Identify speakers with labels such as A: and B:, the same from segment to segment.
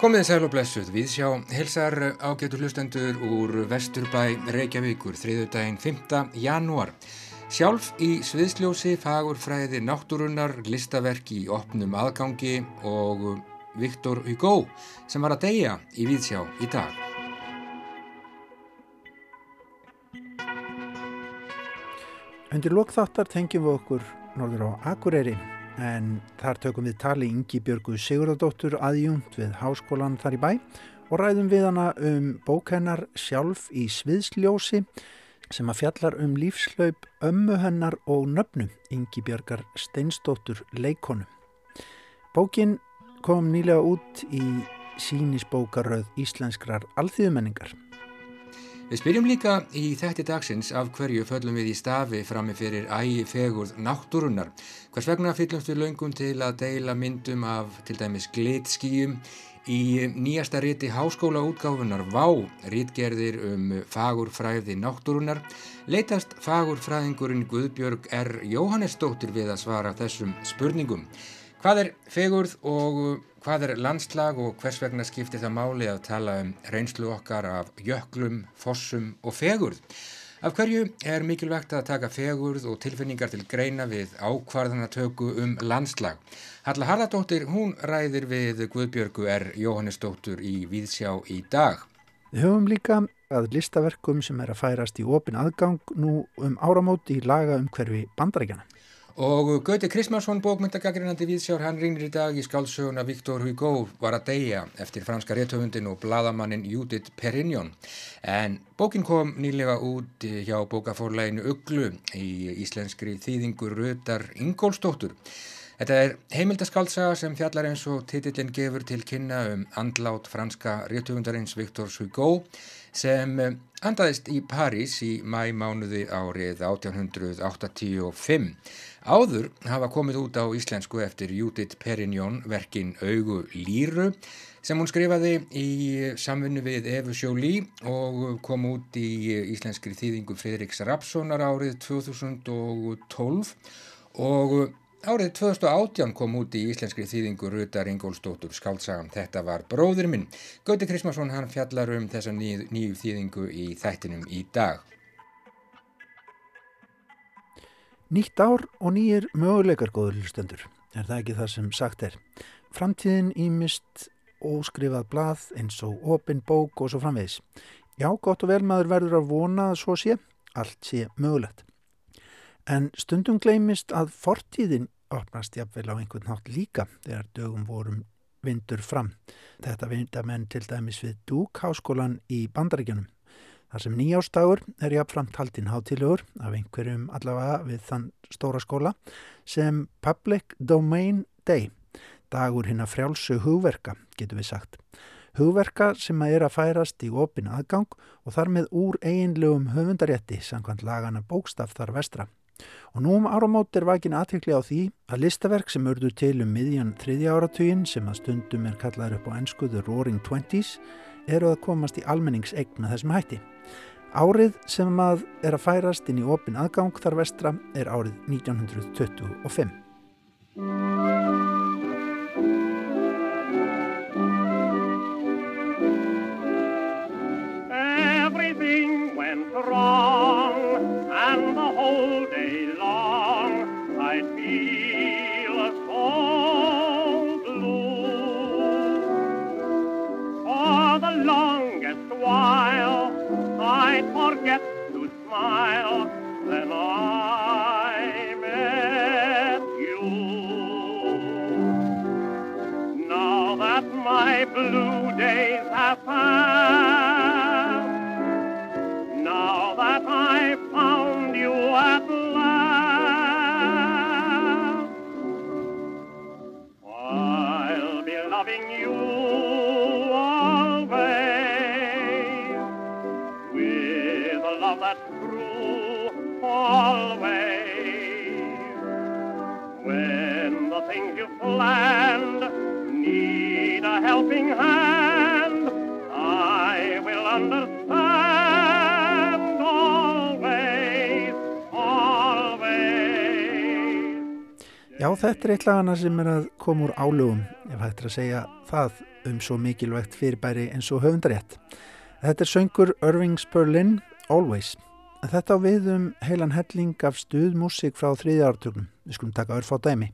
A: Komið sæl og blessuð, við sjá helsar ágætu hlustendur úr Vesturbæ Reykjavíkur, þriðudaginn 5. janúar. Sjálf í sviðsljósi, fagurfræði, náttúrunnar, listaverk í opnum aðgangi og Viktor Hugo sem var að deyja í Víðsjá í dag.
B: Undir lokþáttar tengjum við okkur norður á Akureyri en þar tökum við tali Ingi Björgu Sigurðardóttur aðjúnt við háskólan þar í bæ og ræðum við hana um bókennar sjálf í sviðsljósi sem að fjallar um lífslaup ömmu hennar og nöfnu Ingi Björgar Steinsdóttur leikonu. Bókin kom nýlega út í sínisbókaröð íslenskrar alþýðumenningar
A: Við spyrjum líka í þætti dagsins af hverju föllum við í stafi frammi fyrir ægi fegurð náttúrunnar. Hvers vegna fyllumst við laungum til að deila myndum af til dæmis glitskíum í nýjasta riti háskóla útgáfunar VÁ, rítgerðir um fagurfræði náttúrunnar. Leitast fagurfræðingurinn Guðbjörg R. Jóhannesdóttir við að svara þessum spurningum. Hvað er fegurð og Hvað er landslag og hvers vegna skiptir það máli að tala um reynslu okkar af jöklum, fossum og fegurð? Af hverju er mikilvægt að taka fegurð og tilfinningar til greina við ákvarðanatöku um landslag? Halla Harðardóttir, hún ræðir við Guðbjörgu er Jóhannesdóttur í Víðsjá í dag.
B: Við höfum líka að listaverkum sem er að færast í opin aðgang nú um áramóti í laga um hverfi bandarækjana.
A: Og Gauti Krismansson, bókmyndagagrínandi viðsjár, hann rínir í dag í skálsöguna Viktor Hugo var að deyja eftir franska réttöfundin og bladamannin Judith Perignon. En bókin kom nýlega út hjá bókafórleginu Uglu í íslenskri þýðingur Rötar Ingólstóttur. Þetta er heimildaskálsaga sem fjallar eins og titillin gefur til kynna um andlát franska réttöfundarins Viktor Hugo sem andaðist í París í mæmánuði árið 1885. Áður hafa komið út á íslensku eftir Judith Perignon verkin Augu Lýru sem hún skrifaði í samfunnu við Efu Sjóli og kom út í íslenskri þýðingu Fredriks Rapssonar árið 2012 og árið 2018 kom út í íslenskri þýðingu Rutar Ingólstóttur skáldsagam Þetta var bróður minn. Gauti Krismarsson hann fjallar um þessa nýju, nýju þýðingu í þættinum í dag.
B: Nýtt ár og nýjir möguleikar góður hlustendur, er það ekki það sem sagt er. Framtíðin ímist óskrifað blað eins og opin bók og svo framvegis. Já, gott og vel maður verður að vona að svo sé, allt sé mögulegt. En stundum gleimist að fortíðin opnast jafnvel á einhvern nátt líka þegar dögum vorum vindur fram. Þetta vinda menn til dæmis við Dúk háskólan í bandaríkjunum. Þar sem nýjástagur er jáfnframt haldinn hátilegur af einhverjum allavega við þann stóra skóla sem Public Domain Day, dagur hinn að frjálsu hugverka, getur við sagt. Hugverka sem að er að færast í opin aðgang og þar með úr eiginlegum höfundarétti samkvæmt lagana bókstaf þar vestra. Og nú um áramót er vakin aðtökli á því að listaverk sem urðu til um miðjan þriðja áratugin sem að stundum er kallaður upp á ennskuðu Roaring Twenties eru að komast í almenningsegn með þessum hætti. Árið sem að er að færast inn í opin aðgang þar vestra er árið 1925. þetta er eitt lagana sem er að koma úr álugum, ef hægt er að segja það um svo mikilvægt fyrirbæri eins og höfundarétt. Þetta er söngur Irving Sperlin, Always. Þetta á við um heilan helling af stuðmúsík frá þriðja ártögnum. Við skulum taka örf á dæmi.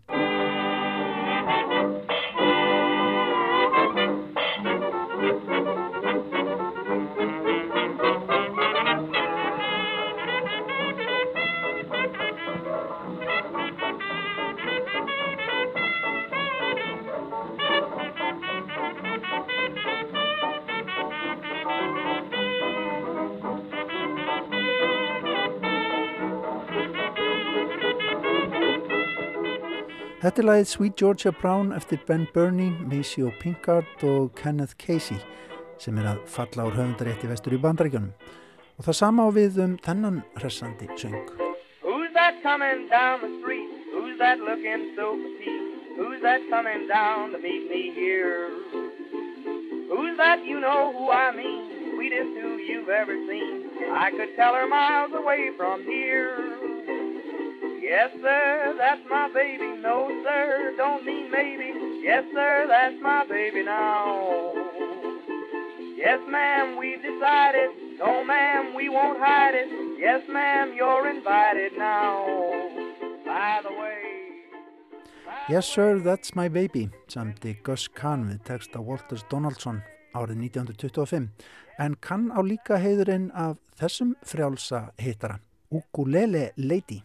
B: Lagið Sweet Georgia Brown eftir Ben Burney, Maceo Pinkard og Kenneth Casey sem er að falla ár höfundarétti vestur í bandaríkjónum. Og það sama á við um þennan hressandi söng.
C: Who's that coming down the street? Who's that looking so petite? Who's that coming down to meet me here? Who's that you know who I mean? Sweetest who you've ever seen. I could tell her miles away from here. Yes, sir, that's my baby. No, sir, don't mean maybe. Yes, sir, that's my baby now. Yes, ma'am, we've decided. No, ma'am, we won't hide it. Yes, ma'am, you're invited now. By the way.
B: Yes, sir, that's my baby, samti Gus Kahn við texta Walters Donaldson árið 1925, en kann á líka heiðurinn af þessum frjálsa hittara, Ukulele Lady.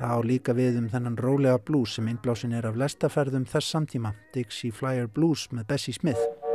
B: Það á líka við um þennan rólega blues sem innblásin er af lestaferðum þess samtíma, Dixie Flyer Blues með Bessie Smith.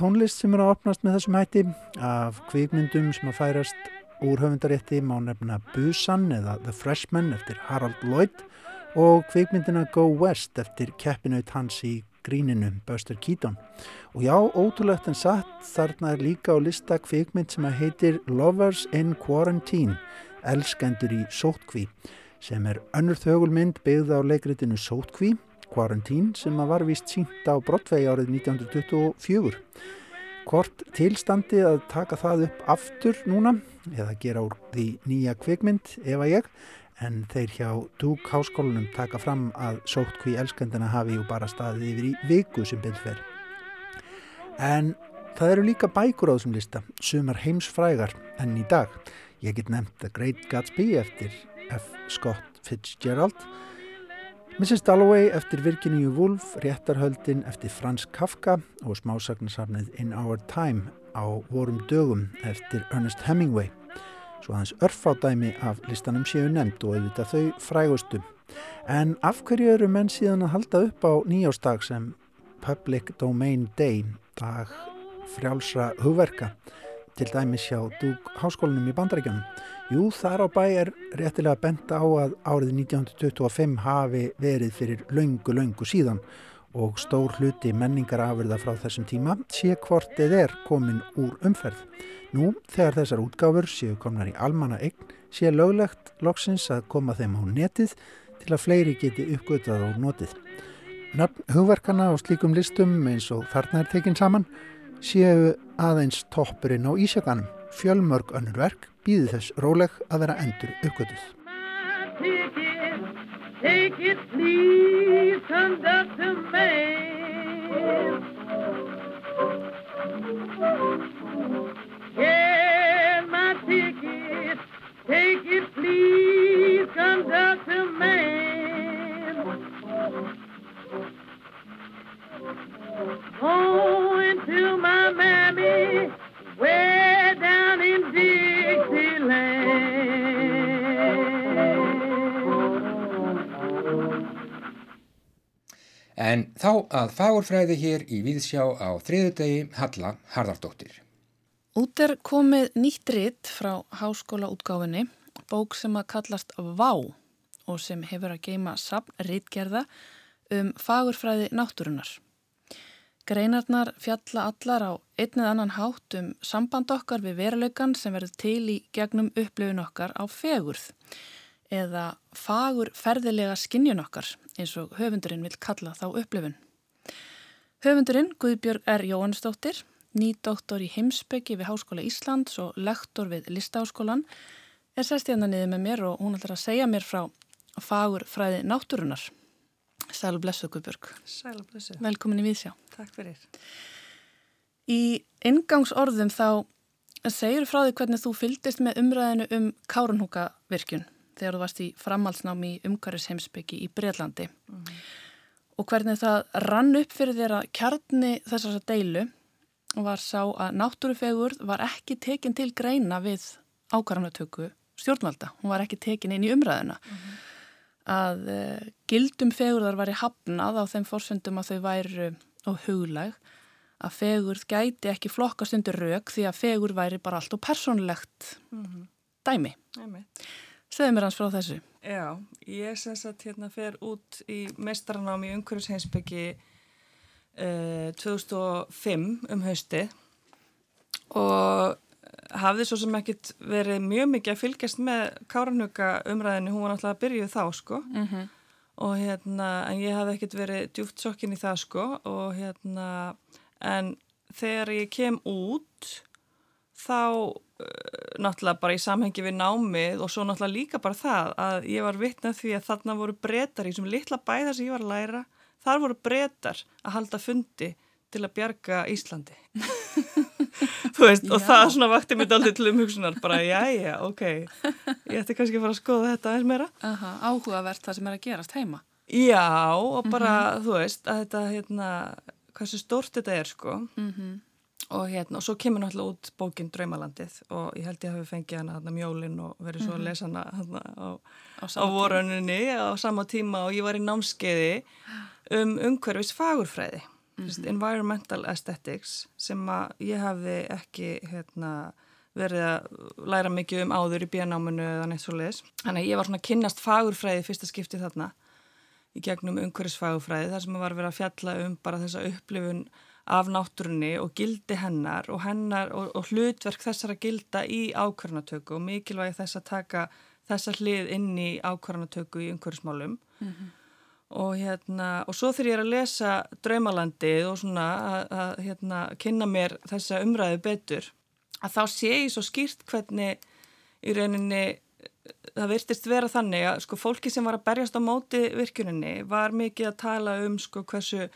B: Tónlist sem er að opnast með þessum hætti af kvikmyndum sem að færast úr höfundarétti má nefna Busan eða The Freshman eftir Harald Lloyd og kvikmyndina Go West eftir keppinaut hans í gríninu Buster Keaton. Og já, ótrúlegt en satt, þarna er líka á lista kvikmynd sem að heitir Lovers in Quarantine, elskendur í sótkví, sem er önnur þögulmynd byggð á leikritinu Sótkví Quarantine sem var vist sínt á Broadway árið 1924. Hvort tilstandi að taka það upp aftur núna eða gera úr því nýja kvikmynd ef að ég en þeir hjá Dúk háskólanum taka fram að sótt hví elskendina hafi og bara staðið yfir í viku sem byrðfer. En það eru líka bækur á þessum lista, sumar heimsfrægar enn í dag. Ég get nefnt The Great Gatsby eftir F. Scott Fitzgerald Mrs. Dalloway eftir Virginia Woolf, Réttarhöldin eftir Frans Kafka og smásagnasafnið In Our Time á vorum dögum eftir Ernest Hemingway. Svo aðeins örfádæmi af listanum séu nefnd og auðvitað þau frægustu. En af hverju eru menn síðan að halda upp á nýjástag sem Public Domain Day, dag frjálsra hugverka, til dæmis hjá Dúk Háskólanum í Bandaríkjanum? Jú, þar á bæ er réttilega bent á að árið 1925 hafi verið fyrir laungu, laungu síðan og stór hluti menningar afurða frá þessum tíma sé hvort eð er komin úr umferð. Nú, þegar þessar útgáfur séu komnar í almanna eign, sé löglegt loksins að koma þeim á netið til að fleiri geti uppgötað og notið. Nöfn hugverkana á slíkum listum eins og þarna er tekinn saman séu aðeins toppurinn á ísjaganum. Fjölmörg önnur verk býði þess róleg að vera endur uppgötuð. Take it, please, conductor man. Get my ticket. Take it, please, conductor man. Going to my mammy, way down in Dixieland. En þá að fagurfræði hér í Víðsjá á þriðudegi Halla Harðardóttir.
D: Út er komið nýtt ritt frá háskóla útgáfinni, bók sem að kallast Vá og sem hefur að geima sapn rittgerða um fagurfræði náttúrunar. Greinarnar fjalla allar á einnið annan hátt um samband okkar við veruleikan sem verður til í gegnum upplifun okkar á fegurð eða fagur ferðilega skinnjun okkar eins og höfundurinn vil kalla þá upplifun. Höfundurinn Guðbjörg R. Jóhannesdóttir, nýdoktor í heimsbyggi við Háskóla Íslands og lektor við Listaháskólan er sest niður með mér og hún ætlar að segja mér frá fagur fræði náttúrunar. Sælu blessu Guðbjörg.
E: Sælu blessu.
D: Velkomin í Víðsjá.
E: Takk fyrir.
D: Í ingangsorðum þá segir frá því hvernig þú fyldist með umræðinu um Kárunhúkavirkjun þegar þú varst í framhaldsnámi í umhverfisheimsbyggi í Breitlandi mm. og hvernig það rann upp fyrir þér að kjarni þessar deilu var sá að náttúrufegurð var ekki tekin til greina við ákvarðanatöku stjórnvalda. Hún var ekki tekin inn í umræðina. Mm. Að uh, gildum fegurðar var í hafnað á þeim fórsöndum að þau væru og huglæg að fegurð gæti ekki flokkast undir rauk því að fegur væri bara allt og persónlegt mm. dæmi. Dæmi. Segðu mér hans frá þessu.
E: Já, ég sess að hérna fer út í meistranámi í umhverfisheinsbyggi eh, 2005 um hausti og hafði svo sem ekkit verið mjög mikið að fylgjast með Káranhuga umræðinu, hún var náttúrulega að byrja þá sko. Mm -hmm. og hérna en ég hafði ekkit verið djúft sokkin í það sko. Og hérna en þegar ég kem út þá náttúrulega bara í samhengi við námið og svo náttúrulega líka bara það að ég var vittnað því að þarna voru breytar í þessum litla bæðar sem ég var að læra. Þar voru breytar að halda fundi til að bjarga Íslandi veist og það svona vakti mér aldrei til umhugsunar bara já já ok ég ætti kannski að fara að skoða þetta eins meira.
D: Aha, áhugavert það sem er að gerast heima.
E: Já og bara mm -hmm. þú veist að þetta hérna hversu stórt þetta er sko. Mm -hmm og hérna, og svo kemur náttúrulega út bókin Draumalandið og ég held ég hafi fengið hana hérna mjólin og verið svo að mhm. lesa hana hérna á, á, á vorunni á sama tíma og ég var í námskeiði um umhverfis fagurfræði mm -hmm. environmental aesthetics sem að ég hafði ekki hérna verið að læra mikið um áður í bíanáminu eða neitt svo leiðis. Þannig að ég var svona kynnast fagurfræði fyrsta skipti þarna í gegnum umhverfisfagurfræði þar sem að var verið að fjalla um bara þessa upplifun af náttúrunni og gildi hennar og, hennar, og, og hlutverk þessara gilda í ákvarðanatöku og mikilvægi þess að taka þessa hlið inn í ákvarðanatöku í umhverfismálum mm -hmm. Og hérna og svo þegar ég er að lesa Draumalandið og svona að, hérna, kynna mér þessa umræðu betur að þá sé ég svo skýrt hvernig í rauninni það virtist vera þannig að sko fólki sem var að berjast á móti virkuninni var mikið að tala um sko hversu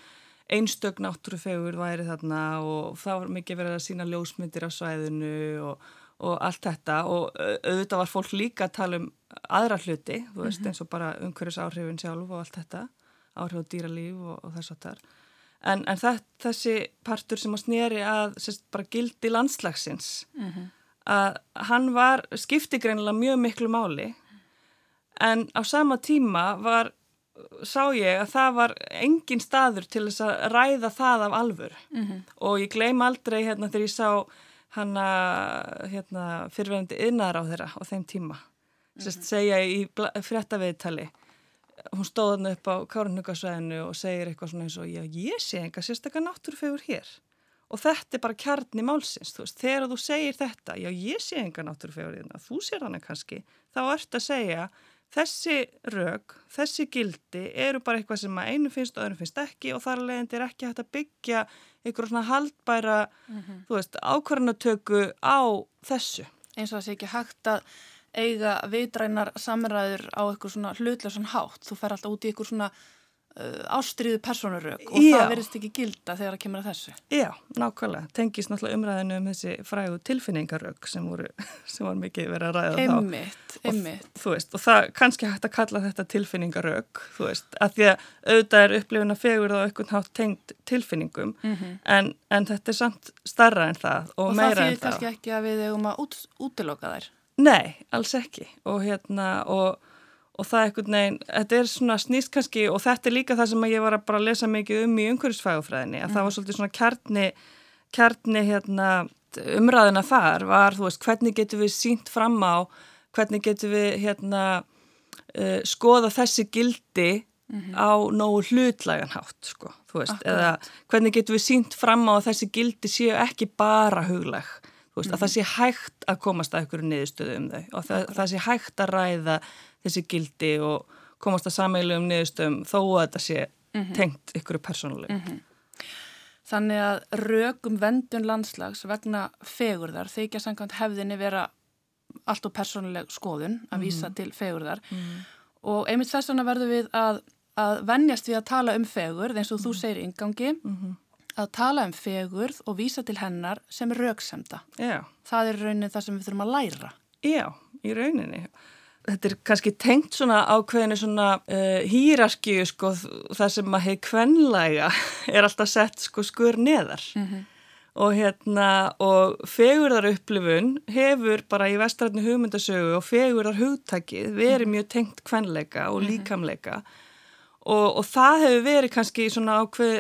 E: einstök náttúrufegur væri þarna og það var mikið verið að sína ljósmyndir á svæðinu og, og allt þetta og auðvitað var fólk líka að tala um aðra hluti, þú veist, mm -hmm. eins og bara umhverjus áhrifin sjálf og allt þetta áhrif á dýralíf og, og þess að það en, en það, þessi partur sem að snýri að sérst, bara gildi landslagsins mm -hmm. að hann var skiptigreinilega mjög miklu máli en á sama tíma var sá ég að það var engin staður til þess að ræða það af alfur mm -hmm. og ég gleym aldrei hérna þegar ég sá hanna hérna, fyrirverðandi yðnar á þeirra á þeim tíma. Mm -hmm. Sest, segja í fréttaviðtali hún stóðan upp á Kárnhugasvæðinu og segir eitthvað svona eins og já, ég sé enga sérstaklega náttúrufegur hér. Og þetta er bara kjarni málsins, þú veist, þegar þú segir þetta, já, ég sé enga náttúrufegur hérna, þú sér hana kannski, þá ert að segja þessi rög, þessi gildi eru bara eitthvað sem að einu finnst og öðru finnst ekki og þar leðandi er ekki hægt að byggja einhverjum svona haldbæra, mm -hmm. þú veist, ákvarðanatöku á þessu.
D: Eins og það sé ekki hægt að eiga vitrænar samræður á eitthvað svona hlutlösan hátt. Þú fer alltaf út í eitthvað svona ástriðu personurög og Já. það verðist ekki gilda þegar það kemur að þessu.
E: Já, nákvæmlega. Tengis náttúrulega umræðinu um þessi frægu tilfinningarög sem voru, sem var mikið verið að ræða þá.
D: Einmitt,
E: einmitt. Þú veist, og það kannski hægt að kalla þetta tilfinningarög, þú veist, að því að auðvitað er upplifin að fegur þá eitthvað hátt tengt tilfinningum, mm -hmm. en, en þetta er samt starra en það og, og meira en það. Og það
D: fyrir kannski ekki að við eigum að út, útiloka þær.
E: Nei, alls ekki og hérna og, og það er eitthvað neginn, þetta er svona snýst kannski og þetta er líka það sem ég var að bara lesa mikið um í umhverfisfægufræðinni að mm. það var svolítið svona kjarni, kjarni hérna, umræðina þar var þú veist hvernig getur við sínt fram á, hvernig getur við hérna uh, skoða þessi gildi mm -hmm. á nógu hlutlægan hátt sko, þú veist, Akkurat. eða hvernig getur við sínt fram á að þessi gildi séu ekki bara hugleg Veist, mm -hmm. að það sé hægt að komast að einhverju niðurstöðu um þau og það, það sé hægt að ræða þessi gildi og komast að sameilu um niðurstöðum þó að þetta sé mm -hmm. tengt einhverju persónuleg. Mm -hmm.
D: Þannig að rögum vendun landslags vegna fegurðar þykja samkvæmt hefðinni vera allt og persónuleg skoðun að vísa mhm. til fegurðar mhm. og einmitt þess vegna verður við að, að vennjast við að tala um fegur eins og þú mhm. segir yngangi að tala um fegurð og vísa til hennar sem rauksemda.
E: Já.
D: Það er raunin það sem við þurfum að læra.
E: Já, í rauninni. Þetta er kannski tengt svona ákveðinu svona uh, hýrarskju sko það sem að hefur kvenlæga er alltaf sett sko skur neðar. Mm -hmm. Og hérna og fegurðar upplifun hefur bara í vestrætni hugmyndasögu og fegurðar hugtakið verið mhm. mjög tengt kvenleika og mhm. líkamleika. Mm -hmm og, og það hefur verið kannski svona ákveð,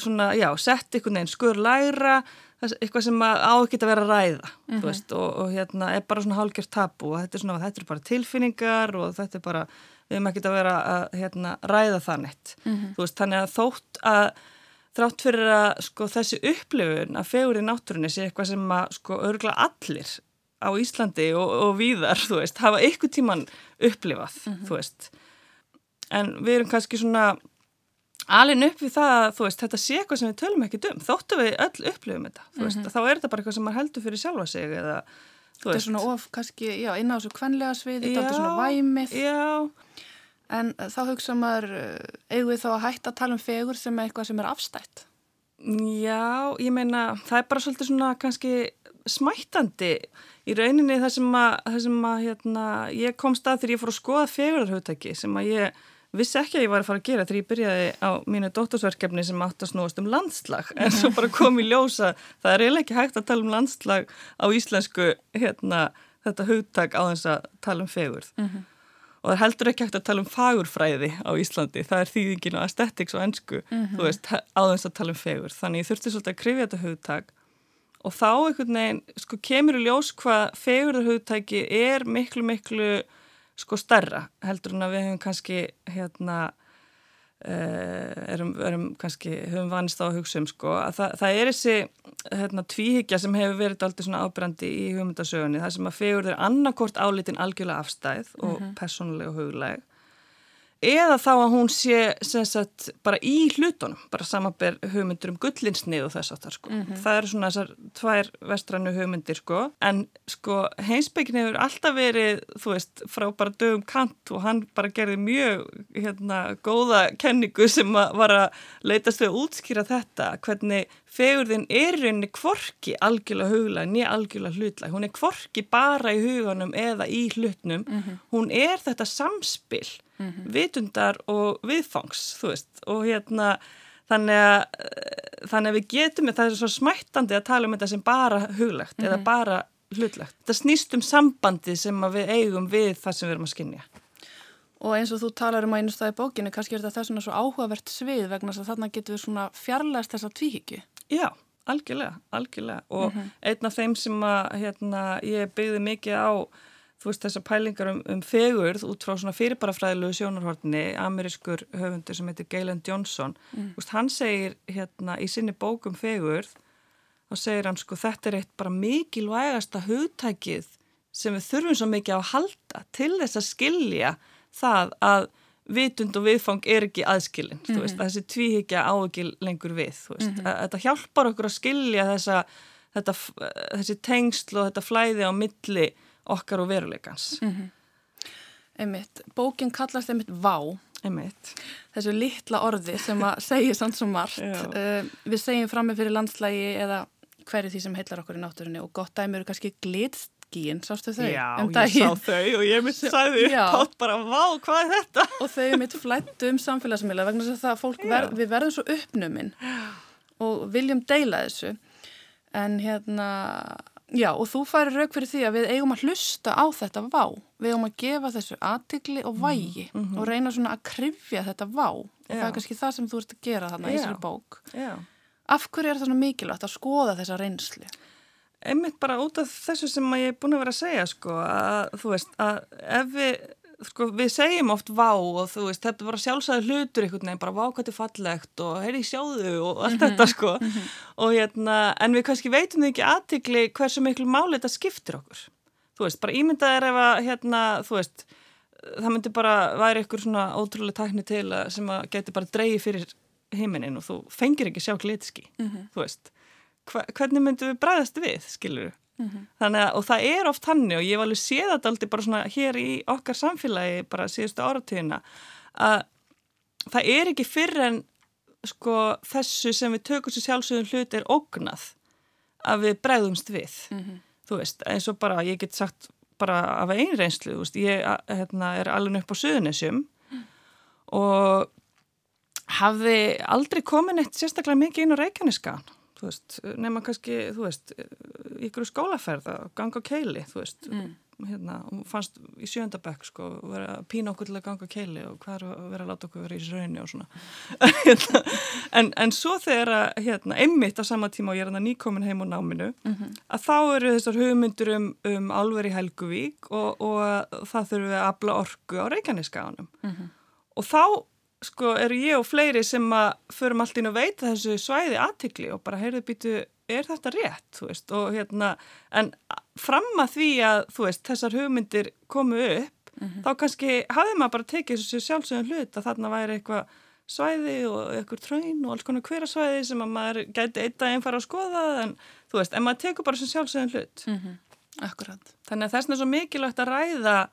E: svona, já, sett einhvern veginn skur læra, eitthvað sem á ekki að vera að ræða, þú mhm. veist, og, og hérna er bara svona hálgjört tapu og þetta er svona, þetta er bara tilfinningar og þetta er bara, við hefum ekki að vera að hérna, ræða það neitt, mm -hmm. þú veist, þannig að þótt að þrátt fyrir að sko þessi upplifun að fegur í náttúrunni sé eitthvað sem að sko örgla allir á Íslandi og, og víðar, þú veist, hafa eitthvað tíman upplifað, -hmm. þú veist en við erum kannski svona alin upp við það að veist, þetta sé eitthvað sem við tölum ekki um þóttu við öll upplifum þetta mm -hmm. þá er þetta bara eitthvað sem maður heldur fyrir sjálfa sig eða
D: þetta er svona of kannski, já, inn á þessu kvenlega sviði þetta er svona væmið
E: já.
D: en þá hugsa maður eh, eigum við þá að hætta að tala um fegur sem er eitthvað sem er afstætt
E: Já, ég meina það er bara svolítið svona kannski smættandi í rauninni það sem að, það sem að hérna, ég kom stað þegar ég fór að skoða fegurarhautaki sem að ég vissi ekki að ég var að fara að gera þegar ég byrjaði á mínu dóttorsverkefni sem átt að snúast um landslag. En svo bara kom í ljósa það er eiginlega ekki hægt að tala um landslag á íslensku hérna, þetta hugtak á þess að tala um fegurð. Mm -hmm. og það er heldur ekki hægt að tala um fagurfræði á Íslandi. Það er þýðingin og aesthetics og ennsku mm -hmm. þú veist, á þess að tala um fegurð. Þannig ég þurfti svolítið að krifja þetta hugtak. Og þá einhvern veginn sko kemur í ljós hvað fegurðarhugtæki er miklu miklu sko starra heldur en að við hefum kannski hérna uh, erum, erum kannski höfum vanist á að hugsa um sko að það, það er þessi hérna tvíhyggja sem hefur verið aldrei svona ábrendi í hugmyndasögunni það sem að fegurður er annarkort álitin algjörlega afstæð og mm -hmm. personlega og hugleg eða þá að hún sé sagt, bara í hlutunum, bara samanber hugmyndur um gullinsnið og þess að það sko. Mm -hmm. Það eru svona þessar tvær vestrannu hugmyndir sko, en sko heimsbyggin hefur alltaf verið, þú veist, frá bara dögum kant og hann bara gerði mjög hérna góða kenningu sem að var að leytast við að útskýra þetta, hvernig fegurðin er rauninni kvorki algjörlega hugla, nýja algjörlega hlutla, hún er kvorki bara í huganum eða í hlutnum, mm -hmm. hún er þetta samspill mm -hmm. vitundar og viðfangs þú veist og hérna þannig að, eh, þannig að við getum það er svo smættandi að tala um þetta sem bara huglegt mm -hmm. eða mhm. bara hlutlegt það snýst um sambandi sem við eigum við það sem við erum að skinja
D: Og eins og þú talar um að einu staði bókinu, kannski er þetta svona svo áhugavert svið vegna þess að þarna getur við svona fjarlæst þessa tvíhyggju.
E: Já, algjörlega, algjörlega. Og mm -hmm. einn af þeim sem að hérna, ég byggði mikið á þú veist þessar pælingar um, um fegurð út frá svona fyrirbarafræðilegu sjónarhortni amerískur höfundur sem heitir Galen Johnson mm. veist, hann segir hérna í sinni bókum fegurð þá segir hann sko þetta er eitt bara mikilvægasta hugtækið sem við þurfum svo mikið á að halda til þess að skilja það að vitund og viðfang er ekki aðskilin mm -hmm. þessi tvíhyggja á ekki lengur við mm -hmm. þetta hjálpar okkur að skilja þessa, þetta, þessi tengsl og þetta flæði á milli okkar og veruleikans. Mm -hmm.
D: Einmitt, bókin kallast einmitt Vá.
E: Einmitt.
D: þessu litla orði sem að segja sann svo margt. Uh, við segjum fram með fyrir landslægi eða hverju því sem heillar okkur í náttúrunni og gott dæmi eru kannski glitst skíin, sástu þau?
E: Já, um ég sá þau og ég mitt sæði pátt bara, vá, hvað er þetta?
D: Og þau mitt flættu um samfélagsmiðla vegna þess að það, ver, við verðum svo uppnuminn og viljum deila þessu. En hérna, já, og þú færi raug fyrir því að við eigum að hlusta á þetta vá, við eigum að gefa þessu aðtikli og vægi mm -hmm. og reyna svona að krifja þetta vá og já. það er kannski það sem þú ert að gera þarna já. í þessari bók. Já. Af hverju er það svona mikilvægt að skoða þessa reynsli?
E: einmitt bara út af þessu sem ég er búin að vera að segja sko að þú veist að ef við sko við segjum oft vá og þú veist þetta er bara sjálfsæði hlutur einhvern veginn bara vá hvað þetta er fallegt og heyri sjáðu og allt mm -hmm. þetta sko mm -hmm. og hérna en við kannski veitum ekki aðtikli hversu miklu máli þetta skiptir okkur þú veist bara ímyndað er ef að hérna þú veist það myndi bara væri ykkur svona ótrúlega tækni til sem að geti bara dreyið fyrir heiminin og þú fengir ekki sjá glitski mm -hmm. þú veist hvernig myndum við bræðast við, skilur mm -hmm. þannig að, og það er oft hannu og ég var alveg séð þetta aldrei bara svona hér í okkar samfélagi, bara síðustu áratíðina að það er ekki fyrir en sko þessu sem við tökum sér sjálfsögum hlut er ógnað að við bregðumst við mm -hmm. þú veist, eins og bara ég get sagt bara af einn reynslu, þú veist ég hérna, er alveg upp á Suðunisjum mm. og hafði aldrei komin eitt sérstaklega mikið inn á Reykjaneskan þú veist, nema kannski, þú veist, ykkur skólaferð að ganga keili, þú veist, mm. hérna, og fannst í sjöndabæk, sko, vera að pína okkur til að ganga keili og hvað er að vera að láta okkur vera í raunni og svona. Hérna, en, en svo þegar að, hérna, einmitt á sama tíma og ég er hérna nýkomin heim á náminu, mm -hmm. að þá eru þessar hugmyndur um, um álveri Helguvík og, og það þurfum við að abla orgu á Reykjaneskaðanum. Mm -hmm. Og þá sko eru ég og fleiri sem að förum allt inn og veita þessu svæði aðtikli og bara heyrðu býtu, er þetta rétt, þú veist, og hérna, en fram að því að, þú veist, þessar hugmyndir komu upp, mm -hmm. þá kannski hafði maður bara tekið þessu sjálfsögum hlut að þarna væri eitthvað svæði og eitthvað tröyn og alls konar hverasvæði sem að maður gæti eitt að einn fara að skoða, en þú veist, en maður tekur bara þessu sjálfsögum hlut.
D: Mm -hmm. Akkurat.
E: Þannig að þess er svo mikilvægt að ræða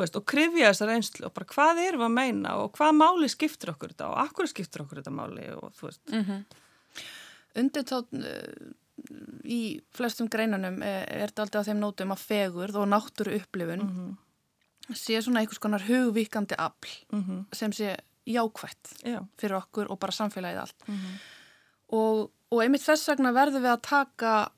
E: veist, og krifja þessa reynslu og bara hvað erum við að meina og hvað máli skiptir okkur þetta og akkur skiptir okkur þetta máli og þú veist mm -hmm.
D: Undirtótt uh, í flestum greinanum er, er þetta alltaf á þeim nótum að fegur og náttúru upplifun mm -hmm. sé svona einhvers konar hugvíkandi afl mm -hmm. sem sé jákvætt Já. fyrir okkur og bara samfélagið allt mhm. og, og einmitt þess vegna verður við að taka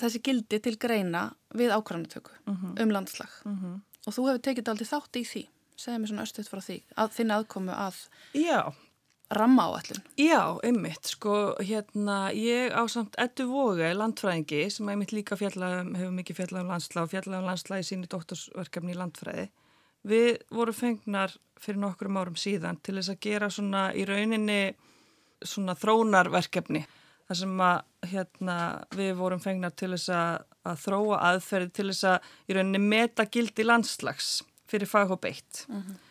D: þessi gildi til greina við ákvæmnatöku mhm. um landslag mhm. Og þú hefur tekið aldrei þátt í því, segja mér svona östuðt frá því, að þinn aðkomu að
E: Já.
D: Ramma á allin.
E: Já, einmitt, sko, hérna, ég á samt Eddu Vóge, landfræðingi, sem einmitt líka fjallag, hefur mikið fjallað um landslæg og fjallað um landslæg í síni doktorsverkefni í landfræði. Við vorum fengnar fyrir nokkurum árum síðan til þess að gera svona í rauninni svona þrónarverkefni þar sem að hérna, við vorum fengnar til þess að, að þróa aðferði til þess að í rauninni meta gildi landslags fyrir faghóp eitt uh mhm. -huh.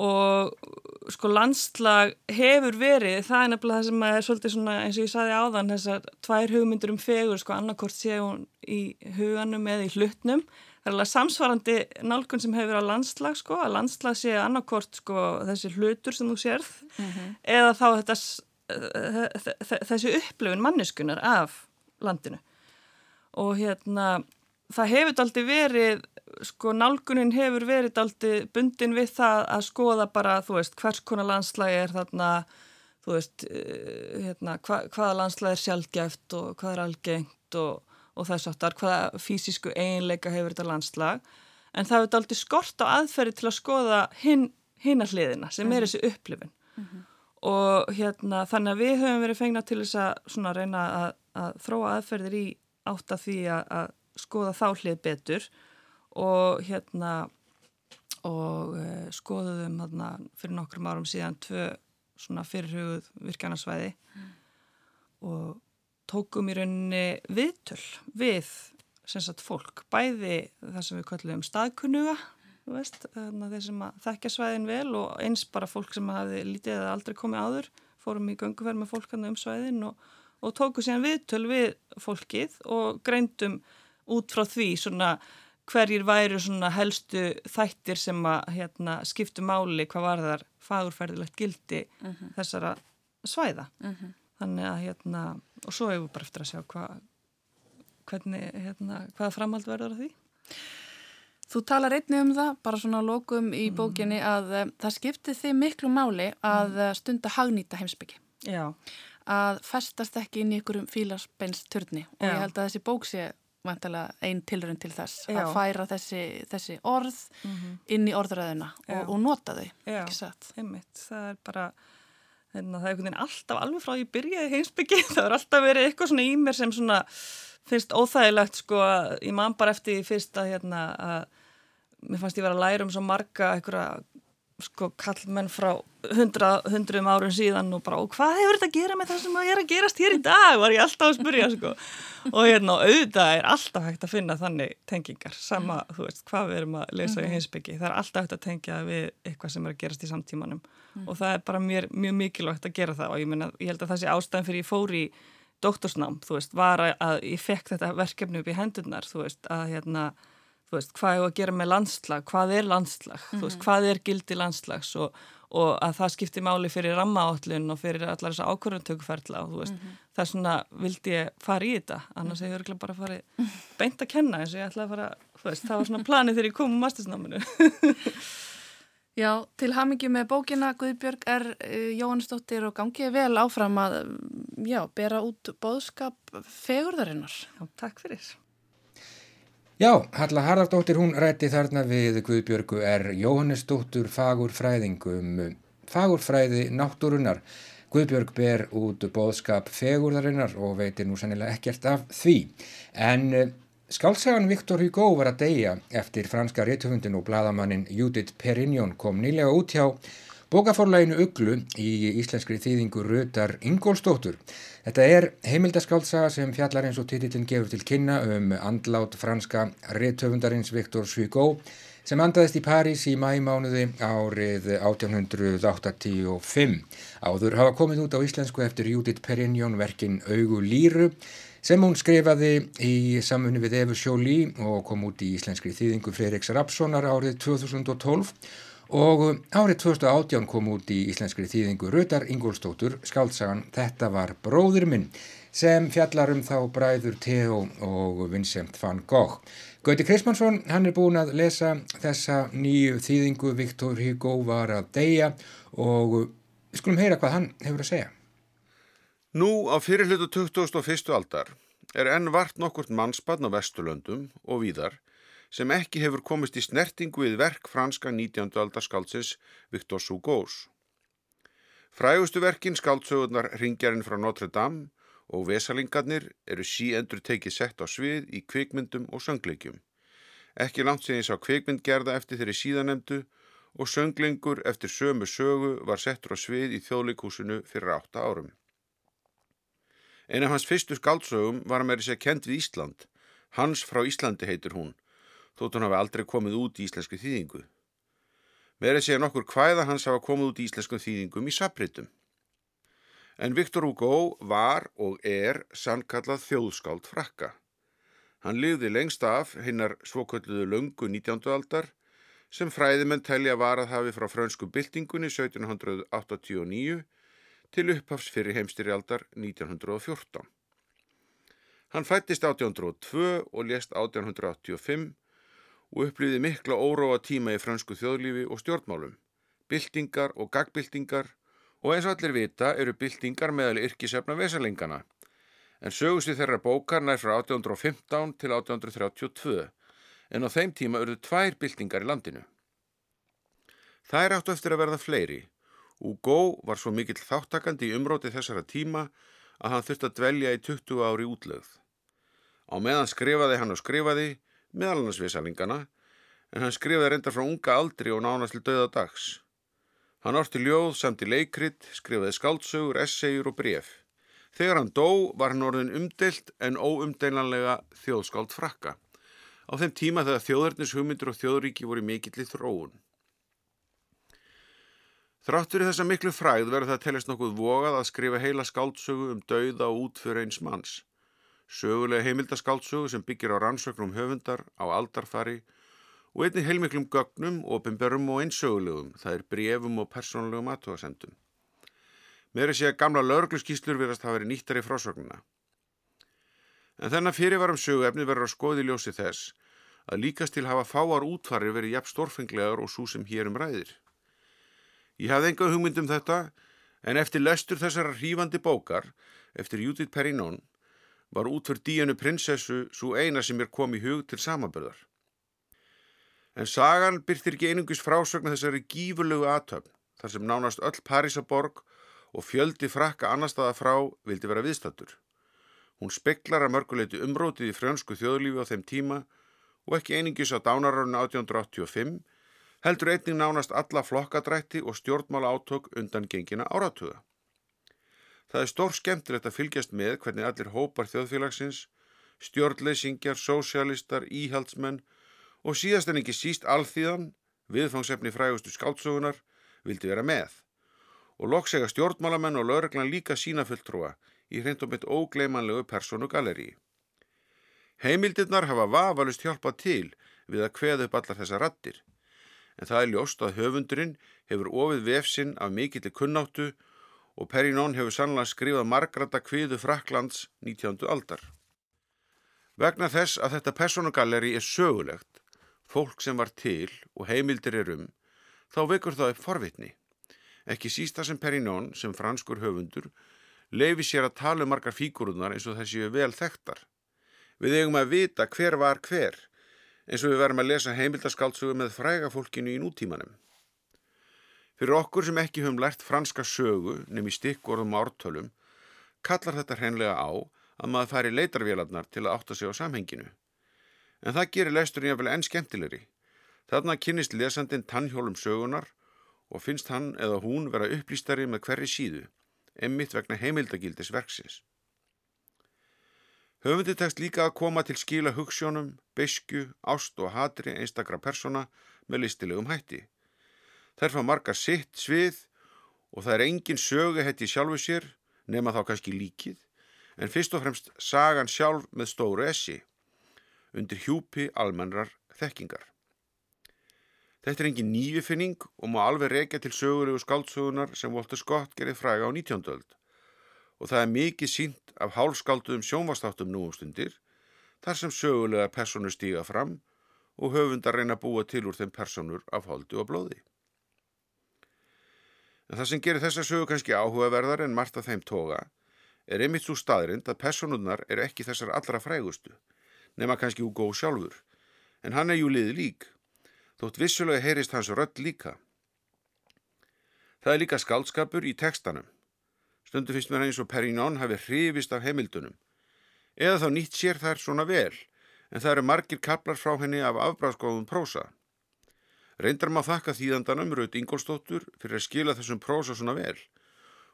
E: Og sko landslag hefur verið, það er nefnilega það sem er svolítið svona eins og ég saði áðan þessar tvær hugmyndur um fegur sko annarkort séu hún í huganum eða í hlutnum það er alveg samsvarandi nálgun sem hefur á landslag sko, að landslag sé annarkort sko þessi hlutur sem þú sérð mhm. -huh. eða þá þetta þessi upplöfun manneskunar af landinu og hérna það hefur aldrei verið sko nálgunin hefur verið aldrei bundin við það að skoða bara þú veist hvers konar landslægi er þarna þú veist eh, hérna, hva, hvaða landslægi er sjálfgæft og hvað er algengt og, og þess aftar hvaða fysisku einleika hefur þetta landslag. En það hefur aldrei skort á aðferði til að skoða hinn hinarliðina sem er mhm. þessi upplifin mm -hmm og hérna þannig að við höfum verið fengna til þess að svona reyna að, að þróa aðferðir í átt að því að, að skoða þá hlið betur og hérna og uh, skoðuðum hérna fyrir nokkrum árum síðan tvö svona fyrirhugð virkjanarsvæði mm. og tókum í rauninni viðtöl við sem sagt fólk, bæði það sem við kallum staðkunnuga veist, þeir sem þekkja svæðin vel og eins bara fólk sem hafi lítið eða aldrei komið áður, fórum í gönguferð með fólk um svæðin og, og tóku síðan viðtöl við fólkið og greindum út frá því svona hverjir væru svona helstu þættir sem að hérna, skiptu máli hvað var þar fagurferðilegt gildi uh mhm. -huh. þessara svæða. Uh mhm. -huh. Þannig að hérna, og svo hefur við bara eftir að sjá hvað hvernig, hérna, hvaða framhald verður að því.
D: Þú talar einni um það, bara svona lokum í mm. bókinni að um, það skipti þið miklu máli að mm. stunda hagnýta heimsbyggi.
E: Já.
D: Að festast ekki inn í ykkurum fílarsbeins törni og ég held að þessi bók sé einn tilrönd til þess Já. að færa þessi, þessi orð mm -hmm. inn í orðræðuna og, og nota þau
E: Já, einmitt, það er bara hérna, það er einhvern veginn alltaf alveg frá ég byrjaði heimsbyggi, það er alltaf verið eitthvað svona í mér sem svona finnst óþægilegt sko að ég man bara eftir fyrst að hérna að mér fannst ég vera að læra um svo marga einhverja sko kallmenn frá hundra, hundrum árun síðan og bara og hvað hefur þetta að gera með það sem að er að gerast hér í dag var ég alltaf að spyrja sko og hérna auðvitað er alltaf hægt að finna þannig tengingar sama þú veist hvað við erum að -hmm. í mhm. heimsbyggi það er alltaf hægt að tengja við eitthvað sem er að gerast í samtímanum mm. og það er bara mér, mjög mikilvægt að gera það og ég, meina, ég held að það sé ástæðan fyrir ég fór í doktorsnám þú veist var að ég fekk þetta verkefni upp í hendurnar þú veist að hérna þú veist, hvað er að gera með landslag, hvað er landslag, mm -hmm. þú veist, mhm. hvað er gildi landslags og, og að það skiptir máli fyrir rammaállun og fyrir allar þessa ákvörðuntökuferðla og þú veist, mm -hmm. það er svona, vildi ég fara í þetta, annars hefur ég bara farið beint að kenna eins og ég ætlaði að fara, þú veist, það var svona planið þegar ég kom um mastisnáminu.
D: Já, til hamingi með bókina Guðbjörg er uh, Jóhannesdóttir og gangið vel áfram að, já, bera út bóðskap fegurðarinnar.
E: Já, takk fyrir.
A: Já, Halla Haraldóttir hún rætti þarna við Guðbjörgu er Jóhannesdóttur fagurfræðingum fagurfræði náttúrunar. Guðbjörg ber út bóðskap fegurðarinnar og veitir nú sannilega ekkert af því. En eh, skálsagan Viktor Hugo var að deyja eftir franska réttöfundin og bladamannin Judith Perignon kom nýlega út hjá bókaforlæginu Uglu í íslenskri þýðingu Rutar Ingólstóttur. Þetta er heimildaskáltsaga sem fjallar eins og titillin gefur til kynna um andlát franska réttöfundarins Viktor Hugo sem andaðist í París í mæmánuði árið 1885. Áður hafa komið út á íslensku eftir Judith Perignon verkin Augu Lýru sem hún skrifaði í samfunni við Efu Sjóli og kom út í íslenskri þýðingu Freiriks Rapssonar árið 2012 Og árið 2018 kom út í íslenskri þýðingu Rutar Ingólstóttur skáltsagan Þetta var bróður minn sem fjallar um þá bræður Theo og Vincent van Gogh. Gauti Krismansson, hann er búin að lesa þessa nýju þýðingu Viktor Hugo var að deyja og við skulum heyra hvað hann hefur að segja.
F: Nú á fyrirlutu 2001. aldar er enn vart nokkurt mannspann á Vesturlöndum og víðar sem ekki hefur komist í snertingu við verk franska 19. aldar skáldsins Victor Hugo's. Frægustu verkin skáldsögurnar Ringjarinn frá Notre Dame og Vesalingarnir eru sí endur tekið sett á svið í kvikmyndum og söngleikjum. Ekki langt sem ég sá kvikmynd gerða eftir þeirri síðanemdu og sönglingur eftir sömu sögu var settur á svið í þjóðleikúsinu fyrir átta árum. Einn af hans fyrstu skáldsögum var að meira sér kent við Ísland. Hans frá Íslandi heitur hún þótt hún hafi aldrei komið út í íslensku þýðingu. Verið segja nokkur hvæða hans hafa komið út í íslensku þýðingum í sapritum. En Viktor Hugo var og er sannkallað þjóðskáld frakka. Hann lifði lengst af hinnar svokölluðu löngu 19. aldar sem fræðimenn telja var að hafi frá frönsku byltingunni 1789 til upphafs fyrir heimstyrjaldar 1914. Hann fættist 1802 og lést 1885 og upplýði mikla óróa tíma í fransku þjóðlífi og stjórnmálum, byltingar og gagbyltingar og eins og allir vita eru byltingar meðal yrkisefna vesalingana, en sögusti þeirra bókar nær frá 1815 til 1832, en á þeim tíma urðu tvær byltingar í landinu. Það er áttu eftir að verða fleiri, Gó var svo mikill þáttakandi í umróti þessara tíma að hann þurfti að dvelja í 20 ári útlögð. Á meðan skrifaði hann og skrifaði meðal annars viðsalingana, en hann skrifaði reyndar frá unga aldri og nánast til döða dags. Hann orti ljóð samt í leikrit, skrifaði skaldsögur, essegjur og bref. Þegar hann dó var hann orðin umdelt en óumdelanlega þjóðskáld frakka. Á þeim tíma þegar þjóðarnis hugmyndur og þjóðríki voru mikill í þróun. Þráttur í þessa miklu fræð verður það telist nokkuð vogað að skrifa heila skáldsögu um dauða og útfyrir eins manns. Sögulega heimildaskáldsögu sem byggir á rannsöknum höfundar á aldarfari og einni heilmiklum gögnum, ofinberum og einsögulegum, það er brefum og persónulegum aðtóðasendum. Er sé að gamla laurugluskíslur verðast hafa verið nýttar í frásögnuna. En þennan fyrirvarum söguefni verður að skoði ljósi þess að líkast til hafa fáar útfarir verið jafn stórfenglegar og svo sem hér um ræðir. Ég hafði enga hugmynd um þetta en eftir lestur þessara hrífandi bókar, eftir Judith Perrinon, var útför díanu prinsessu svo eina sem er kom í hug til samabörðar. En sagan byrtir ekki einungis frásögna þessari gífurlegu aðtöfn þar sem nánast öll Parísaborg og fjöldi frakka annar staða frá vildi vera viðstattur. Hún speklar að mörguleiti umrótið í frjönsku þjóðlífi á þeim tíma og ekki einingis á dánarörnu 1885 heldur einning nánast alla flokkadrætti og stjórnmála átök undan gengina áratuga. Það er stór skemmtilegt að fylgjast með hvernig allir hópar þjóðfélagsins, stjórnleysingjar, sósialistar, íhaldsmenn og síðast en ekki síst alþýðan, viðfangsefni frægustu skáltsugunar, vildi vera með. Og loksega stjórnmálamenn og lauruglan líka sína fulltrúa í hrindum eitt ógleimanlegu personu galeri. Heimildirnar hafa vafalust hjálpað til við að kveða upp allar þessa rattir, en það er ljóst að höfundurinn hefur ofið vefsinn af mikillir kunnáttu og Perrinon hefur sannlega skrifað margrata kviðu Fraklands 19. aldar. Vegna þess að þetta personugalleri er sögulegt fólk sem var til og heimildir er um, þá vekur það upp forvitni. Ekki sísta sem Perrinon, sem franskur höfundur, leifi sér að tala um margar fíkurunar eins og þessi vel þekktar. Við eigum að vita hver var hver, eins og við verum að lesa heimildaskáldsögu með fræga fólkinu í nútímanum. Fyrir okkur sem ekki höfum lært franska sögu nefn í stikkorðum ártölum, kallar þetta hreinlega á að maður færi leitarvélarnar til að átta sig á samhenginu en það gerir lesturinn jáfnvel enn skemmtilegri. Þarna kynist lesandin tannhjólum sögunar og finnst hann eða hún vera upplýstari með hverri síðu, emmitt vegna heimildagildis verksins. Höfundi tekst líka að koma til skila hugssjónum, besku, ást og hatri einstakra persona með listilegum hætti. Þær fá margar sitt svið og það er engin sögu hætti sjálfu sér, nema þá kannski líkið, en fyrst og fremst sagan sjálf með stóru essi undir hjúpi almennrar þekkingar. Þetta er engin nýjufinning og má alveg reykja til sögulegu skáldsögunar sem Walter Scott gerði fræga á 19. öld og það er mikið sínt af hálskálduðum sjónvastáttum nú um stundir þar sem sögulega personur stíga fram og höfundar reyna að búa til úr þeim personur af holdu og blóði. En það sem gerir þessa sögu kannski áhugaverðar en margt að þeim toga er einmitt svo staðrind að personurnar eru ekki þessar allra frægustu nema kannski Hugo sjálfur, en hann er jú liði lík, þótt vissulega heyrist hans rödd líka. Það er líka skaldskapur í tekstanum. Stundu finnst mér eins og Perignon hafi hrifist af heimildunum. Eða þá nýtt sér þær svona vel, en það eru margir kaplar frá henni af afbráðskóðum prósa. Reyndar maður þakka þýðandanum Raut Ingolstóttur fyrir að skila þessum prósa svona vel.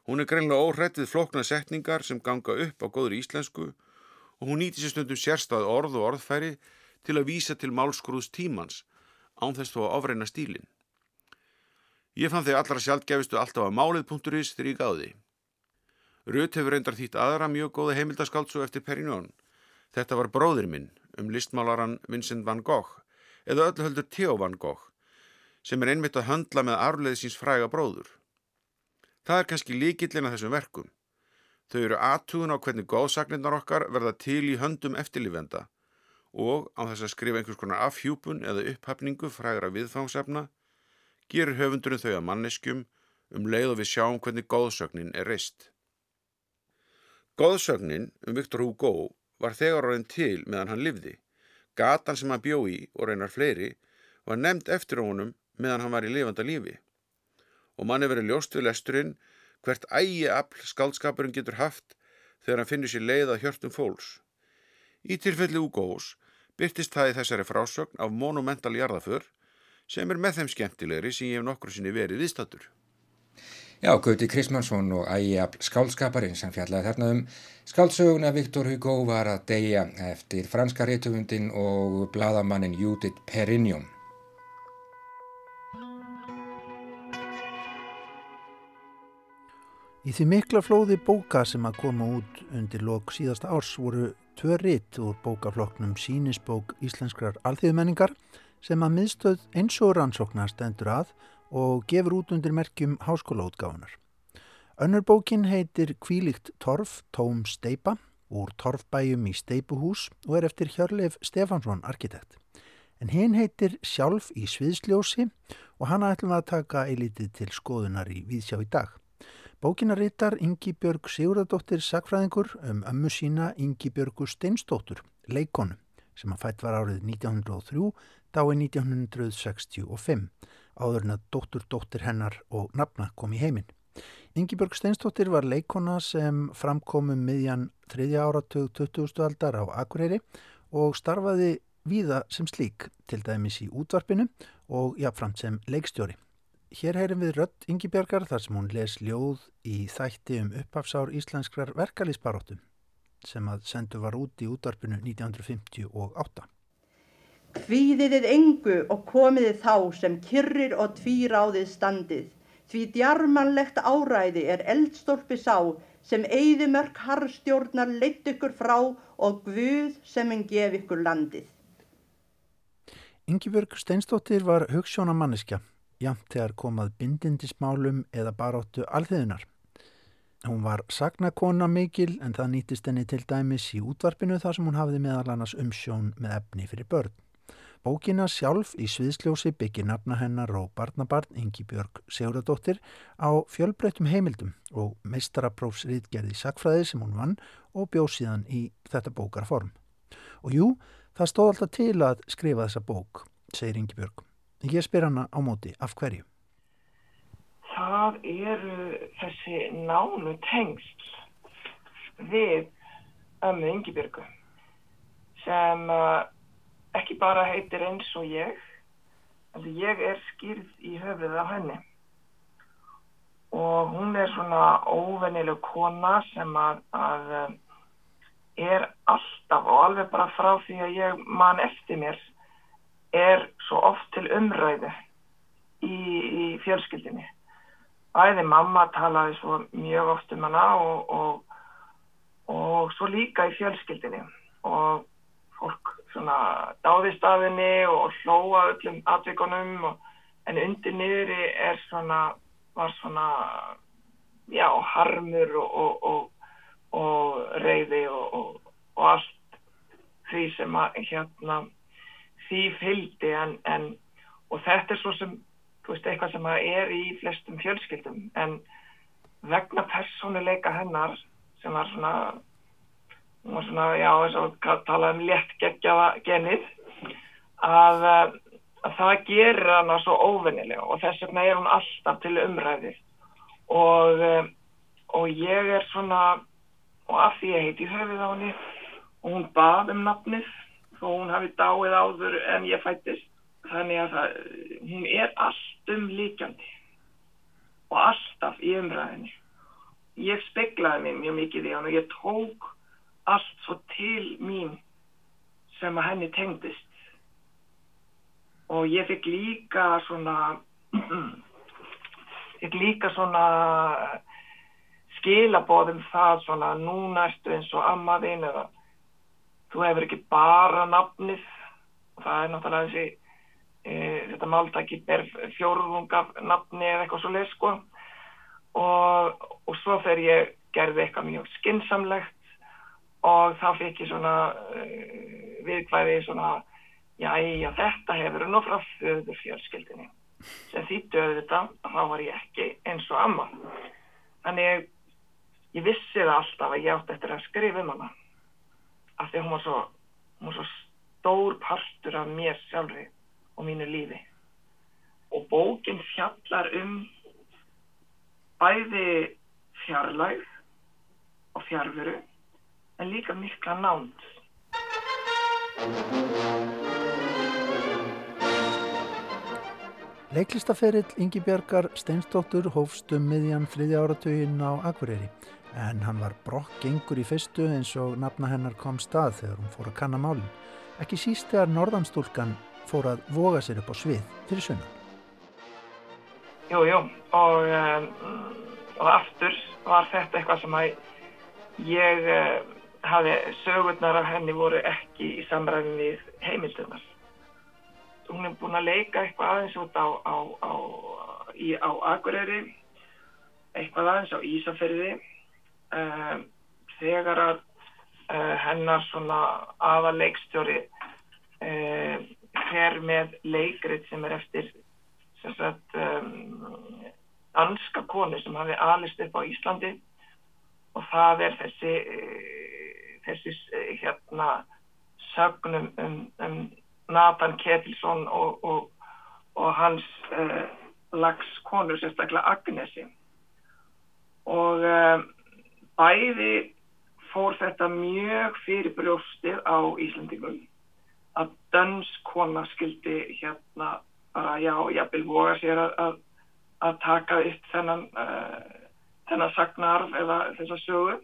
F: Hún er greinlega óhrættið flokna setningar sem ganga upp á góður íslensku og hún nýti sér stundum sérstað orð og orðfæri til að vísa til málskrúðs tímans án þess þó að ofreina stílin. Ég fann þeir allra sjálfgefistu alltaf að málið.is þegar ég gáði. Rut hefur reyndar þýtt aðra mjög góða heimildaskáltsu eftir Perignon. Þetta var bróðir minn um listmálaran Vincent van Gogh eða öllu höldur Theo van Gogh sem er einmitt að höndla með arfleði síns fræga bróður. Það er kannski líkillin að þessum verkum. Þau eru aðtugun á hvernig góðsagnirnar okkar verða til í höndum eftirlífenda og á þess að skrifa einhvers konar afhjúpun eða upphafningu frægra viðfangsefna gerur höfundurinn þau að manneskjum um leið og við sjáum hvernig góðsögnin er reist. Góðsögnin um Viktor Hugo var þegar orðin til meðan hann livði. Gatan sem hann bjó í og reynar fleiri var nefnd eftir honum meðan hann var í lifanda lífi og manni verið ljóst við lesturinn hvert ægi afl skaldskapurinn getur haft þegar hann finnir sér leið að hjörtum fólks. Í tilfelli Úgós byrtist það í þessari frásögn af monumental jarðaför sem er með þeim skemmtilegri sem ég hef nokkur sinni verið viðstattur.
A: Já, Gauti Krismansson og ægjafl skálskaparinn sem fjallaði þarna um skálsöguna Viktor Hugo var að deyja eftir franska reytufundin og bladamannin Judith Perignon.
B: Í því mikla flóði bóka sem að koma út undir lok síðasta árs voru tvö ritt úr bókafloknum sínisbók íslenskrar alþjóðmenningar sem að miðstöð eins og rannsóknar stendur að og gefur út undir merkjum háskólaútgáðunar. Önnur bókin heitir Kvílikt torf, tóm steipa úr torfbæjum í steipuhús og er eftir Hjörleif Stefansson, arkitekt. En hinn heitir Sjálf í sviðsljósi og hana ætlum við að taka eilitið til skoðunar í Víðsjá í dag. Bókinarittar Ingi Björg Sigurðardóttir Sakfræðingur um ömmu sína Ingi Björgu Steinstóttur, leikonu, sem að fætt var árið 1903, dái 1965, áður en að dóttur dóttir hennar og nafna kom í heiminn. Ingi Björg Steinstóttir var leikona sem framkomum miðjan þriðja áratug 20. aldar á Akureyri og starfaði víða sem slík, til dæmis í útvarpinu og jáfnframt sem leikstjóri. Hér heyrim við Rött Ingibjörgar þar sem hún les ljóð í þætti um upphafsár íslenskrar verkalýsbaróttum sem að sendu var út í útvarpinu 1958.
G: Hvíðiðið engu og komiðið þá sem kyrrir og tvíráðið standið, því djarmanlegt áræði er eldstólpi sá sem eigðumörk harstjórnar leitt ykkur frá og Guð sem en gef ykkur landið.
B: Ingibjörg Steinstóttir var hugssjónamanniska jamt þegar komað bindindismálum eða baróttu alþiðunar. Hún var sagnakona mikil en það nýtist henni til dæmis í útvarpinu þar sem hún hafði meðal annars umsjón með efni fyrir börn. Bókina sjálf í sviðsljósi byggir nafna hennar og barnabarn Ingi Björg Sigurðardóttir á fjölbreytum heimildum og meistaraprófsriðgerði sakfræði sem hún vann og bjóð síðan í þetta bókarform. Og jú, það stóð alltaf til að skrifa þessa bók, segir Ingi Björg. Ég spyr hana á móti, af hverju?
H: Það eru þessi nánu tengsl við ömmu Yngibjörgu sem uh, ekki bara heitir eins og ég, en ég er skýrð í höfuð af henni. Og hún er svona óvennileg kona sem að, að uh, er alltaf og alveg bara frá því að ég man eftir mér er svo oft til umræðu í, í fjölskyldinni. Æði mamma talaði svo mjög oft um hana og, og, og svo líka í fjölskyldinni og fólk svona dáðist af henni og hlóa öllum atvikonum en undir niðri er svona, var svona, já, harmur og, og reyði og allt því sem að hérna því fylgdi en, en og þetta er svo sem veist, eitthvað sem er í flestum fjölskyldum en vegna personuleika hennar sem var svona var svona, já, þess að tala um létt geggjaða genið að, að það gerir hana svo óvinnilega og þess vegna er hún alltaf til umræði og og ég er svona og af því ég heiti höfið á henni og hún bað um nafnið þó hún hafi dáið áður en ég fættist þannig að það, hún er allt um líkjandi og alltaf í umræðinni ég speklaði mig mjög mikið í hann og ég tók allt svo til mín sem að henni tengdist. Og ég fikk líka svona fikk líka svona skilabóðum það svona núna ertu eins og ammaðinn eða þú hefur ekki bara nafnið. Og það er náttúrulega þessi e, þetta máltæki ber fjórðung af nafni eða eitthvað svo leið sko. Og, og svo þegar ég gerði eitthvað mjög skinsamlegt og þá fikk ég svona e, viðkvæði svona já, já þetta hefur nú frá föður fjölskyldinni sem döði þetta þá var ég ekki eins og amma. Þannig ég, vissi það alltaf að ég átti eftir að skrifa um hana af því að hún var svo, hún var svo stór partur af mér sjálfri og mínu lífi. Og bókin fjallar um bæði fjarlægð og fjárveru en líka mikla nánd.
B: Leiklistaferill Ingi Björgar Steinstóttur hófst um miðjan þriðja áratugin á Akureyri en hann var brokk gengur í fyrstu eins og nafna hennar kom stað þegar hún fór að kanna málinn. Ekki síst þegar norðanstúlkan fór að voga sér upp á svið fyrir sunnan.
H: Jú, jú, og, um, og aftur var þetta eitthvað sem að ég uh, hafi sögurnar af henni voru ekki í samræðin við heimildunar. Hún er búin að leika eitthvað aðeins út á, á, á, á Akureyri, eitthvað aðeins á Ísafyrði, uh, þegar að uh, hennar svona aðaleikstjóri fer með leikrit sem er eftir sem sagt um, danska konu sem hafi alist upp á Íslandi og það er þessi þessi hérna sögnum um, um Nathan Ketilsson og, og, og hans uh, lags konur sérstaklega Agnesi. Og um, bæði fór þetta mjög fyrir brjóstið á Íslandingum að dönskona skildi hérna bara já, jafnvel voga sér að, að, að taka upp þennan, uh, þennan sagnarf eða þessa sögu.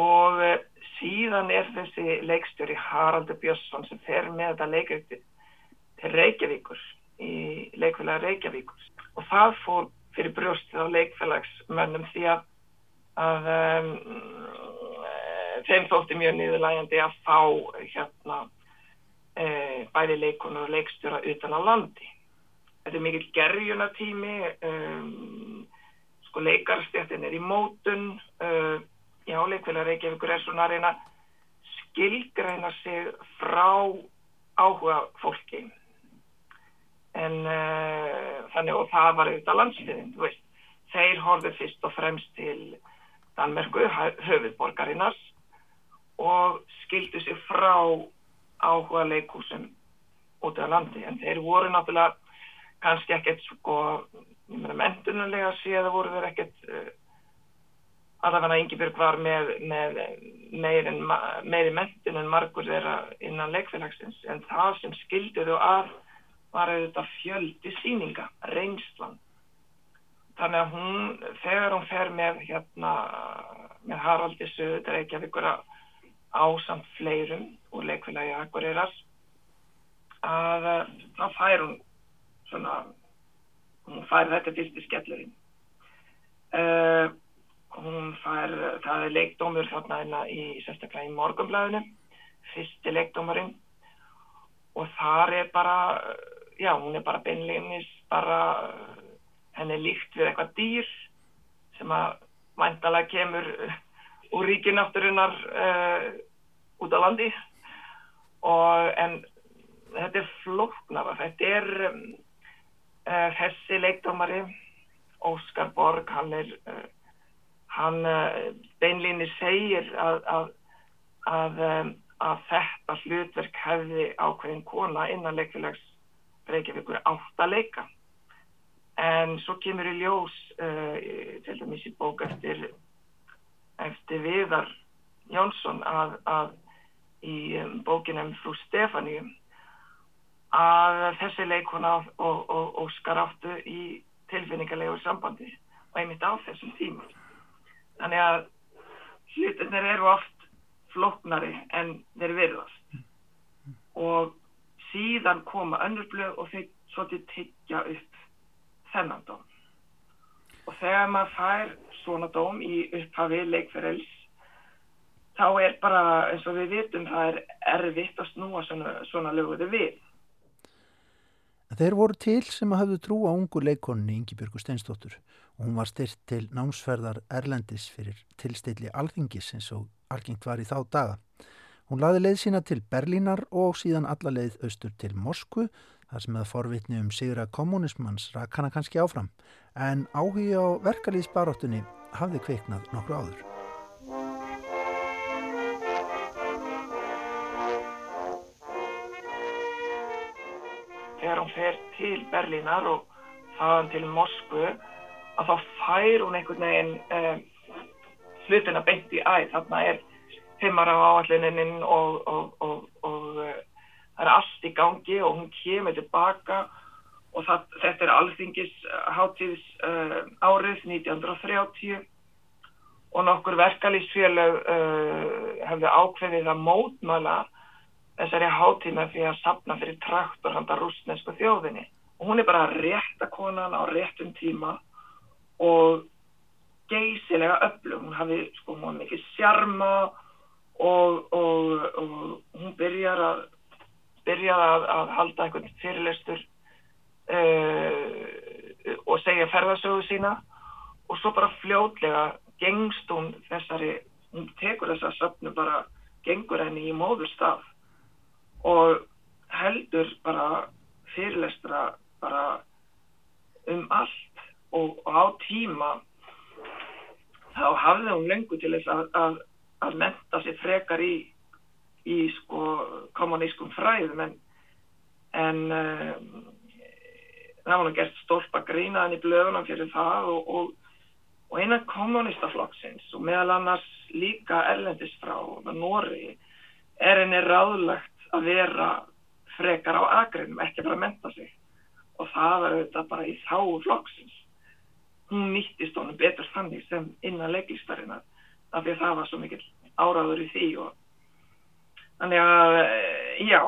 H: Og uh, síðan er þessi leikstjóri Haraldur Björnsson sem fer með þetta leikriti til Reykjavíkur í leikfélag Reykjavíkur. Og það fór fyrir brjóstið á leikfélagsmönnum því að, að um, þeim þótti mjög niðurlægandi að fá hérna e, bæði leikunur og leikstjóra utan á landi. Þetta er mikill gerjunatími, um, sko leikarstjættin er í mótun, uh, já leikfélag Reykjavíkur er svona að reyna skilgreina sig frá áhuga fólki. En uh, þannig og það var auðvitað landsliðin, þú veist, þeir horfið fyrst og fremst til Danmerku, höfuðborgarinnar og skildu sig frá áhuga leikúsum út á landi. En þeir voru náttúrulega kannski ekkert sko mentunulega séð að voru þeir ekkert uh, allavega Íngibjörg var með, með meiri, meiri mentun en margur þeirra innan leikfélagsins. En það sem skildi þau að var auðvitað fjöldi síninga, reynslan þannig að hún, þegar hún fer með hérna, með Haraldi Söður Reykjavíkur á samt fleirum úr leikfélagi Akureyrar að þá fær hún svona hún fær þetta fyrst í skellurinn. Uh, hún fær það er leikdómur þarna hérna í sérstaklega í morgunblæðinu fyrsti leikdómarinn. Og þar er bara já hún er bara beinleginis bara henni líkt við eitthvað dýr sem að mæntalega kemur úr ríkinátturinnar uh, út á landi. Og en þetta er flóknara. Þetta er um, uh, þessi leikdómari Óskar Borg hann er uh, hann beinlinni segir að að, að, um, að þetta hlutverk hefði ákveðin kona innan leikfélags Reykjavíkur átt að leika en svo kemur í ljós til dæmis í bók eftir eftir Viðar Jónsson að, að í um, bókinum Frú Stefáníu að þessi leikona og, og Óskar áttu í tilfinningarlegu sambandi og einmitt á þessum tíma. Þannig að hlutinir eru oft floknari en þeir verðast og síðan koma önnur blöð og þeir svolítið tyggja upp þennan dóm. Og þegar maður fær svona dóm í upphafi leikferðels þá er bara eins og við vitum það er erfitt að snúa svona, svona löguðu við.
B: Þeir voru til sem að hafðu trú á ungu leikonni Ingi-Björgu Steinstóttur og hún var styrt til námsferðar Erlendis fyrir tilstilli alþingis eins og algengt var í þá daga. Hún laði leið sína til Berlínar og síðan alla leið austur til Moskvu þar sem að forvitni um sigra kommunismans rak hana kannski áfram en áhugi á verkalýðsbaráttunni hafði kveiknað nokkru áður.
H: Þegar hún fer til Berlínar og þaðan til Moskvu að þá fær hún einhvern veginn um, hlutina beint í æð. Þarna er heimara á áallininn og, og, og, það er allt í gangi og hún kemur tilbaka og það, þetta er alþingis hátíðs uh, árið 1930 og nokkur verkalýsfélög uh, hefðu ákveðið að mótmæla þessari hátíð með því að sapna fyrir traktor handa rúsnesku þjóðinni. Og hún er bara rétt að konan á réttum tíma og geysilega öflug, hún hafi sko hún mikið sjarma og, og, og hún byrjar að byrjaði að, að halda einhvern fyrirlestur uh, og segja ferðarsögu sína. Og svo bara fljótlega gengst hún þessari, hún tekur þessa söfnu bara, gengur henni í móðurstaf og heldur bara fyrirlestra bara um allt og, og á tíma þá hafði hún lengur til þess að, að, að menta sig frekar í í sko kommunískum fræðum en, en um, það var nú gert stólpa grínaðan í blöðunum fyrir það og, og, og einan kommunistaflokksins og meðal annars líka erlendis frá Nóri er henni ráðlagt að vera frekar á agreinum, ekki bara að menta sig. Og það var auðvitað bara í þáu flokksins. Hún nýttist honum betur þannig sem innan leiklistarinnar af því að það var svo mikil áraður í því og Þannig að, eh, já,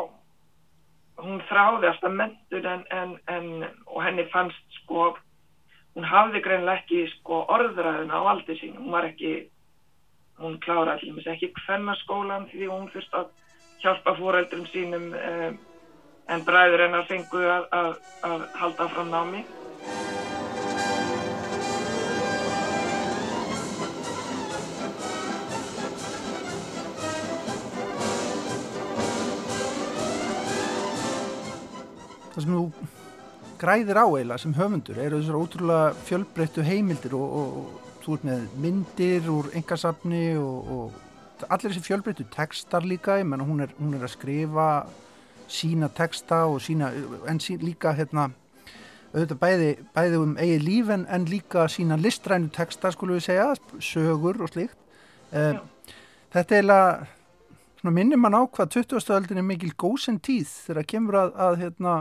H: hún þráði alltaf mentun en, en, en, og henni fannst sko, hún hafði greinlega ekki sko orðræðina á aldrei sín, hún var ekki, hún kláraði allir ekki hvernarskólan því hún fyrst að hjálpa fóreldrum sínum eh, en bræður hennar fengu að, að, að halda frá námi.
B: Það sem þú græðir á eila sem höfundur eru þessar ótrúlega fjölbreyttu heimildir og, og, og þú ert með myndir úr engasafni og, og allir þessi fjölbreyttu tekstar líka ég menna hún er, hún er að skrifa sína teksta og sína en sín, líka hérna auðvitað bæði, bæði um eigi líf en, en líka sína listrænu teksta skulum við segja, sögur og slíkt. Uh, þetta er eiginlega minnir mann á hvað 20. öldin er mikil góðsend tíð þegar kemur að, að hérna,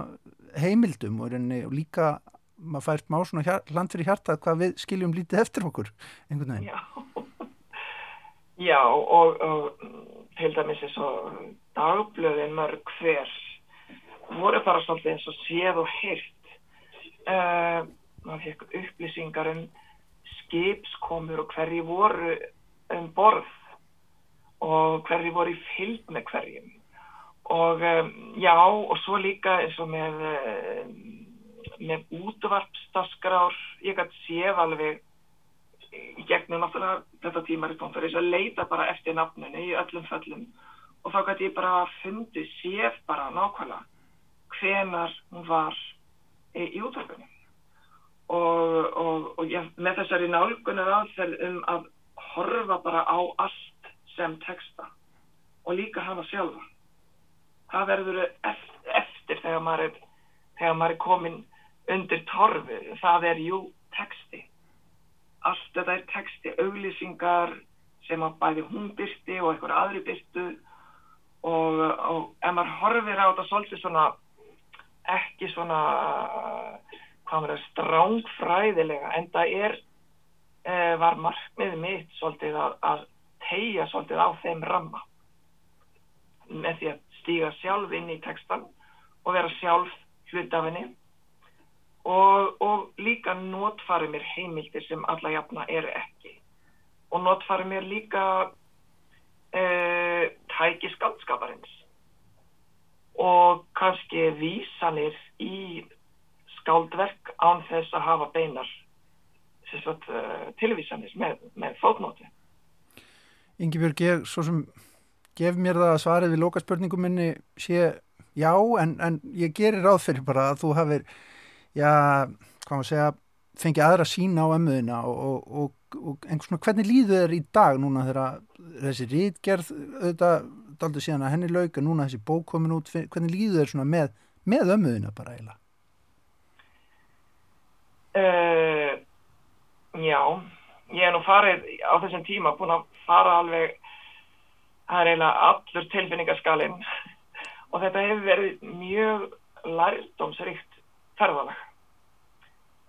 B: heimildum og, reyni, og líka maður fært má svona hér, land fyrir hjarta hvað við skiljum lítið eftir okkur einhvern veginn.
H: Já, Já og, og til dæmis eins og dagblöðin mörg hver voru bara svolítið eins og séð og hyrt uh, eh, maður fekk upplýsingar um skipskomur og hverji voru um borð og hverji voru í fylg með hverjum. Og um, já og svo líka eins og með um, með útvarpstaskrár ég gæti séð alveg í gegnum náttúrulega þetta tímaritón fyrir þess að leita bara eftir nafnunni í öllum föllum. Og þá gæti ég bara fundið séð bara nákvæmlega hvenar hún var í, í útvarpunni og, og, og ég, með þessari nálgunar aðferð um að horfa bara á allt sem texta og líka hafa sjálfa. Það verður eftir þegar maður er, þegar maður er komin undir torfu, það er jú texti. Allt þetta er texti, auglýsingar sem að bæði hún byrti og einhver aðri byrtu og, og ef maður horfir á þetta svolítið svona ekki svona hvað maður er strángfræðilega en það er var markmiðið mitt svolítið að, að tegja svolítið á þeim ramma. Með því að stíga sjálf inn í textan og vera sjálf hlut af henni. Og, og líka notfari mér heimildir sem alla jafna eru ekki. Og notfari mér líka uh, tæki skaldskaparins og kannski vísanir í skaldverk án þess að hafa beinar sagt, uh, tilvísanir með, með fótnóti
B: Ingi Björg, ég svo sem gef mér það að svarið við lókaspurningum minni sé já, en, en ég gerir ráð fyrir bara að þú hafir, já, hvað maður segja, fengið aðra sína á emmuðina og, og, og, og einhvers svona hvernig líður þér í dag núna þegar þessi rítgerð auðvitað daldur síðan að henni lauk og núna þessi bók komin út, hvernig líður þér svona með, með ömmuðina bara eiginlega?
H: Uh, já, ég er nú farið á þessum tíma búin að fara alveg það er eiginlega allur tilfinningaskalinn. Og þetta hefur verið mjög lærdomsrikt ferðalag.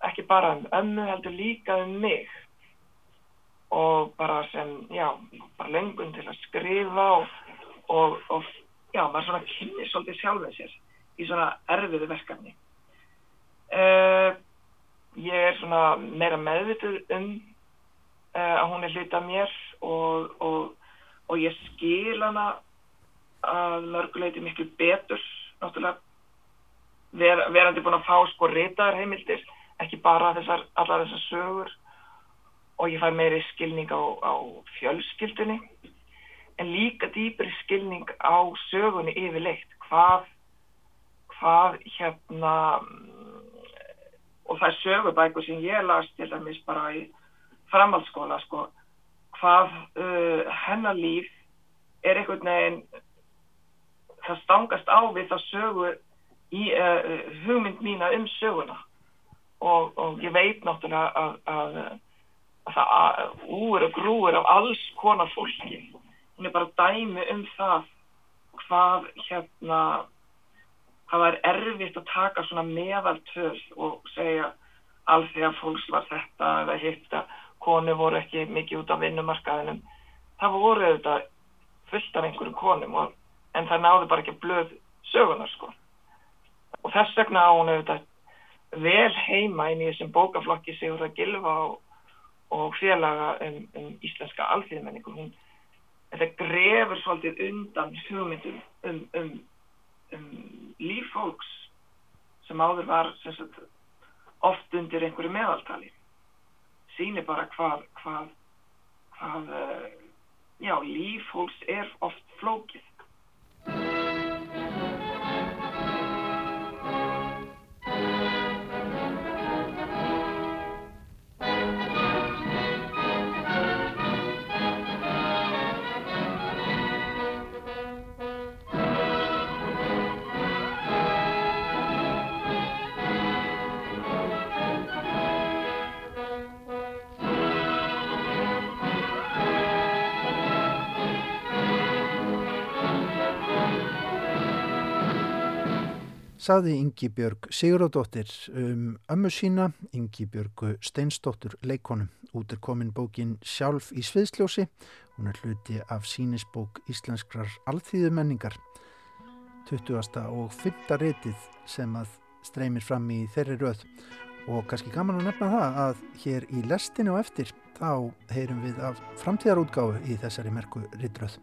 H: Ekki bara um ömmu heldur líka um mig. Og bara sem, já, bara lengun til að skrifa og, og, og já, maður svona kynni svolítið sjálfið sér í svona erfiðu verkefni. Uh, ég er svona meira meðvituð um að hún er hluta mér og, og ég skil hana að mörguleiti miklu betur náttúrulega. Ver, verandi búin að fá sko reytaðar heimildir ekki bara þessar, allar þessar sögur. Og ég fær meiri skilning á, á fjölskyldunni en líka dýpri skilning á sögunni yfirleitt. Hvað hvað hérna og það er sögubæku sem ég las til dæmis bara í framhaldsskóla sko hvað uh, hennar líf er einhvern veginn það stangast á við það sögu í uh, hugmynd mína um söguna. Og, og ég veit náttúrulega að, að, að það úr og grúur af alls konar fólki. Hún er bara dæmi um það hvað hérna hvað er erfitt að taka svona meðaltöð og segja alls því að fólks var þetta eða hitta, konu voru ekki mikið út á vinnumarkaðinum það voru þetta fullt af einhverju konum og, en það náðu bara ekki blöð sögunar sko og þess vegna á hún auðvitað vel heima inn í þessum bókaflokki Sigur að Gilfa og, og félaga um, um íslenska alþýðmenningu. Hún, þetta grefur svolítið undan hugmyndum um, um, um líffólks sem áður var sagt, oft undir einhverju meðaltali. Sýnir bara hvað, hvað, hvað uh, já, líffólks er oft flókið.
B: Saði Ingi Björg Siguradóttir um ömmu sína, Ingi Björgu Steinsdóttur leikonum. Út er komin bókin Sjálf í sviðsljósi. Hún er hluti af sínisbók Íslenskrar alþýðumenningar. 20. og 5. reytið sem að streymir fram í þeirri röð. Og kannski gaman að nefna það að hér í lestinu og eftir þá heyrum við af framtíðarútgáfu í þessari merku reytröð.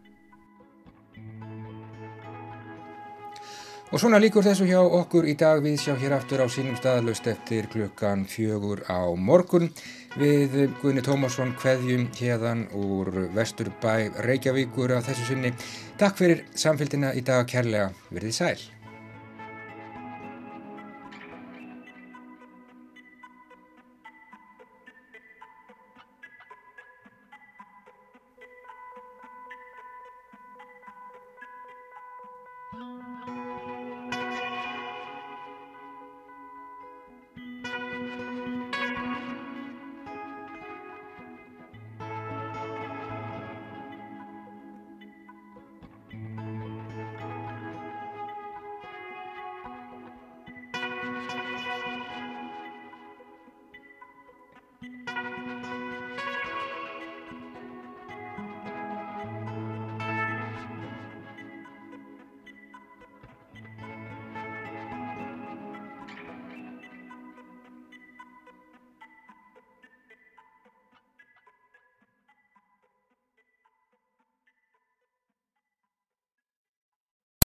A: Og svona líkur þessu hjá okkur í dag við sjá hér aftur á sínum staðalust eftir klukkan fjögur á morgun við Guðni Tómasson kveðjum hérðan úr Vesturbæ Reykjavíkur af þessu sinni. Takk fyrir samfélgina í dag kærlega, verðið sæl.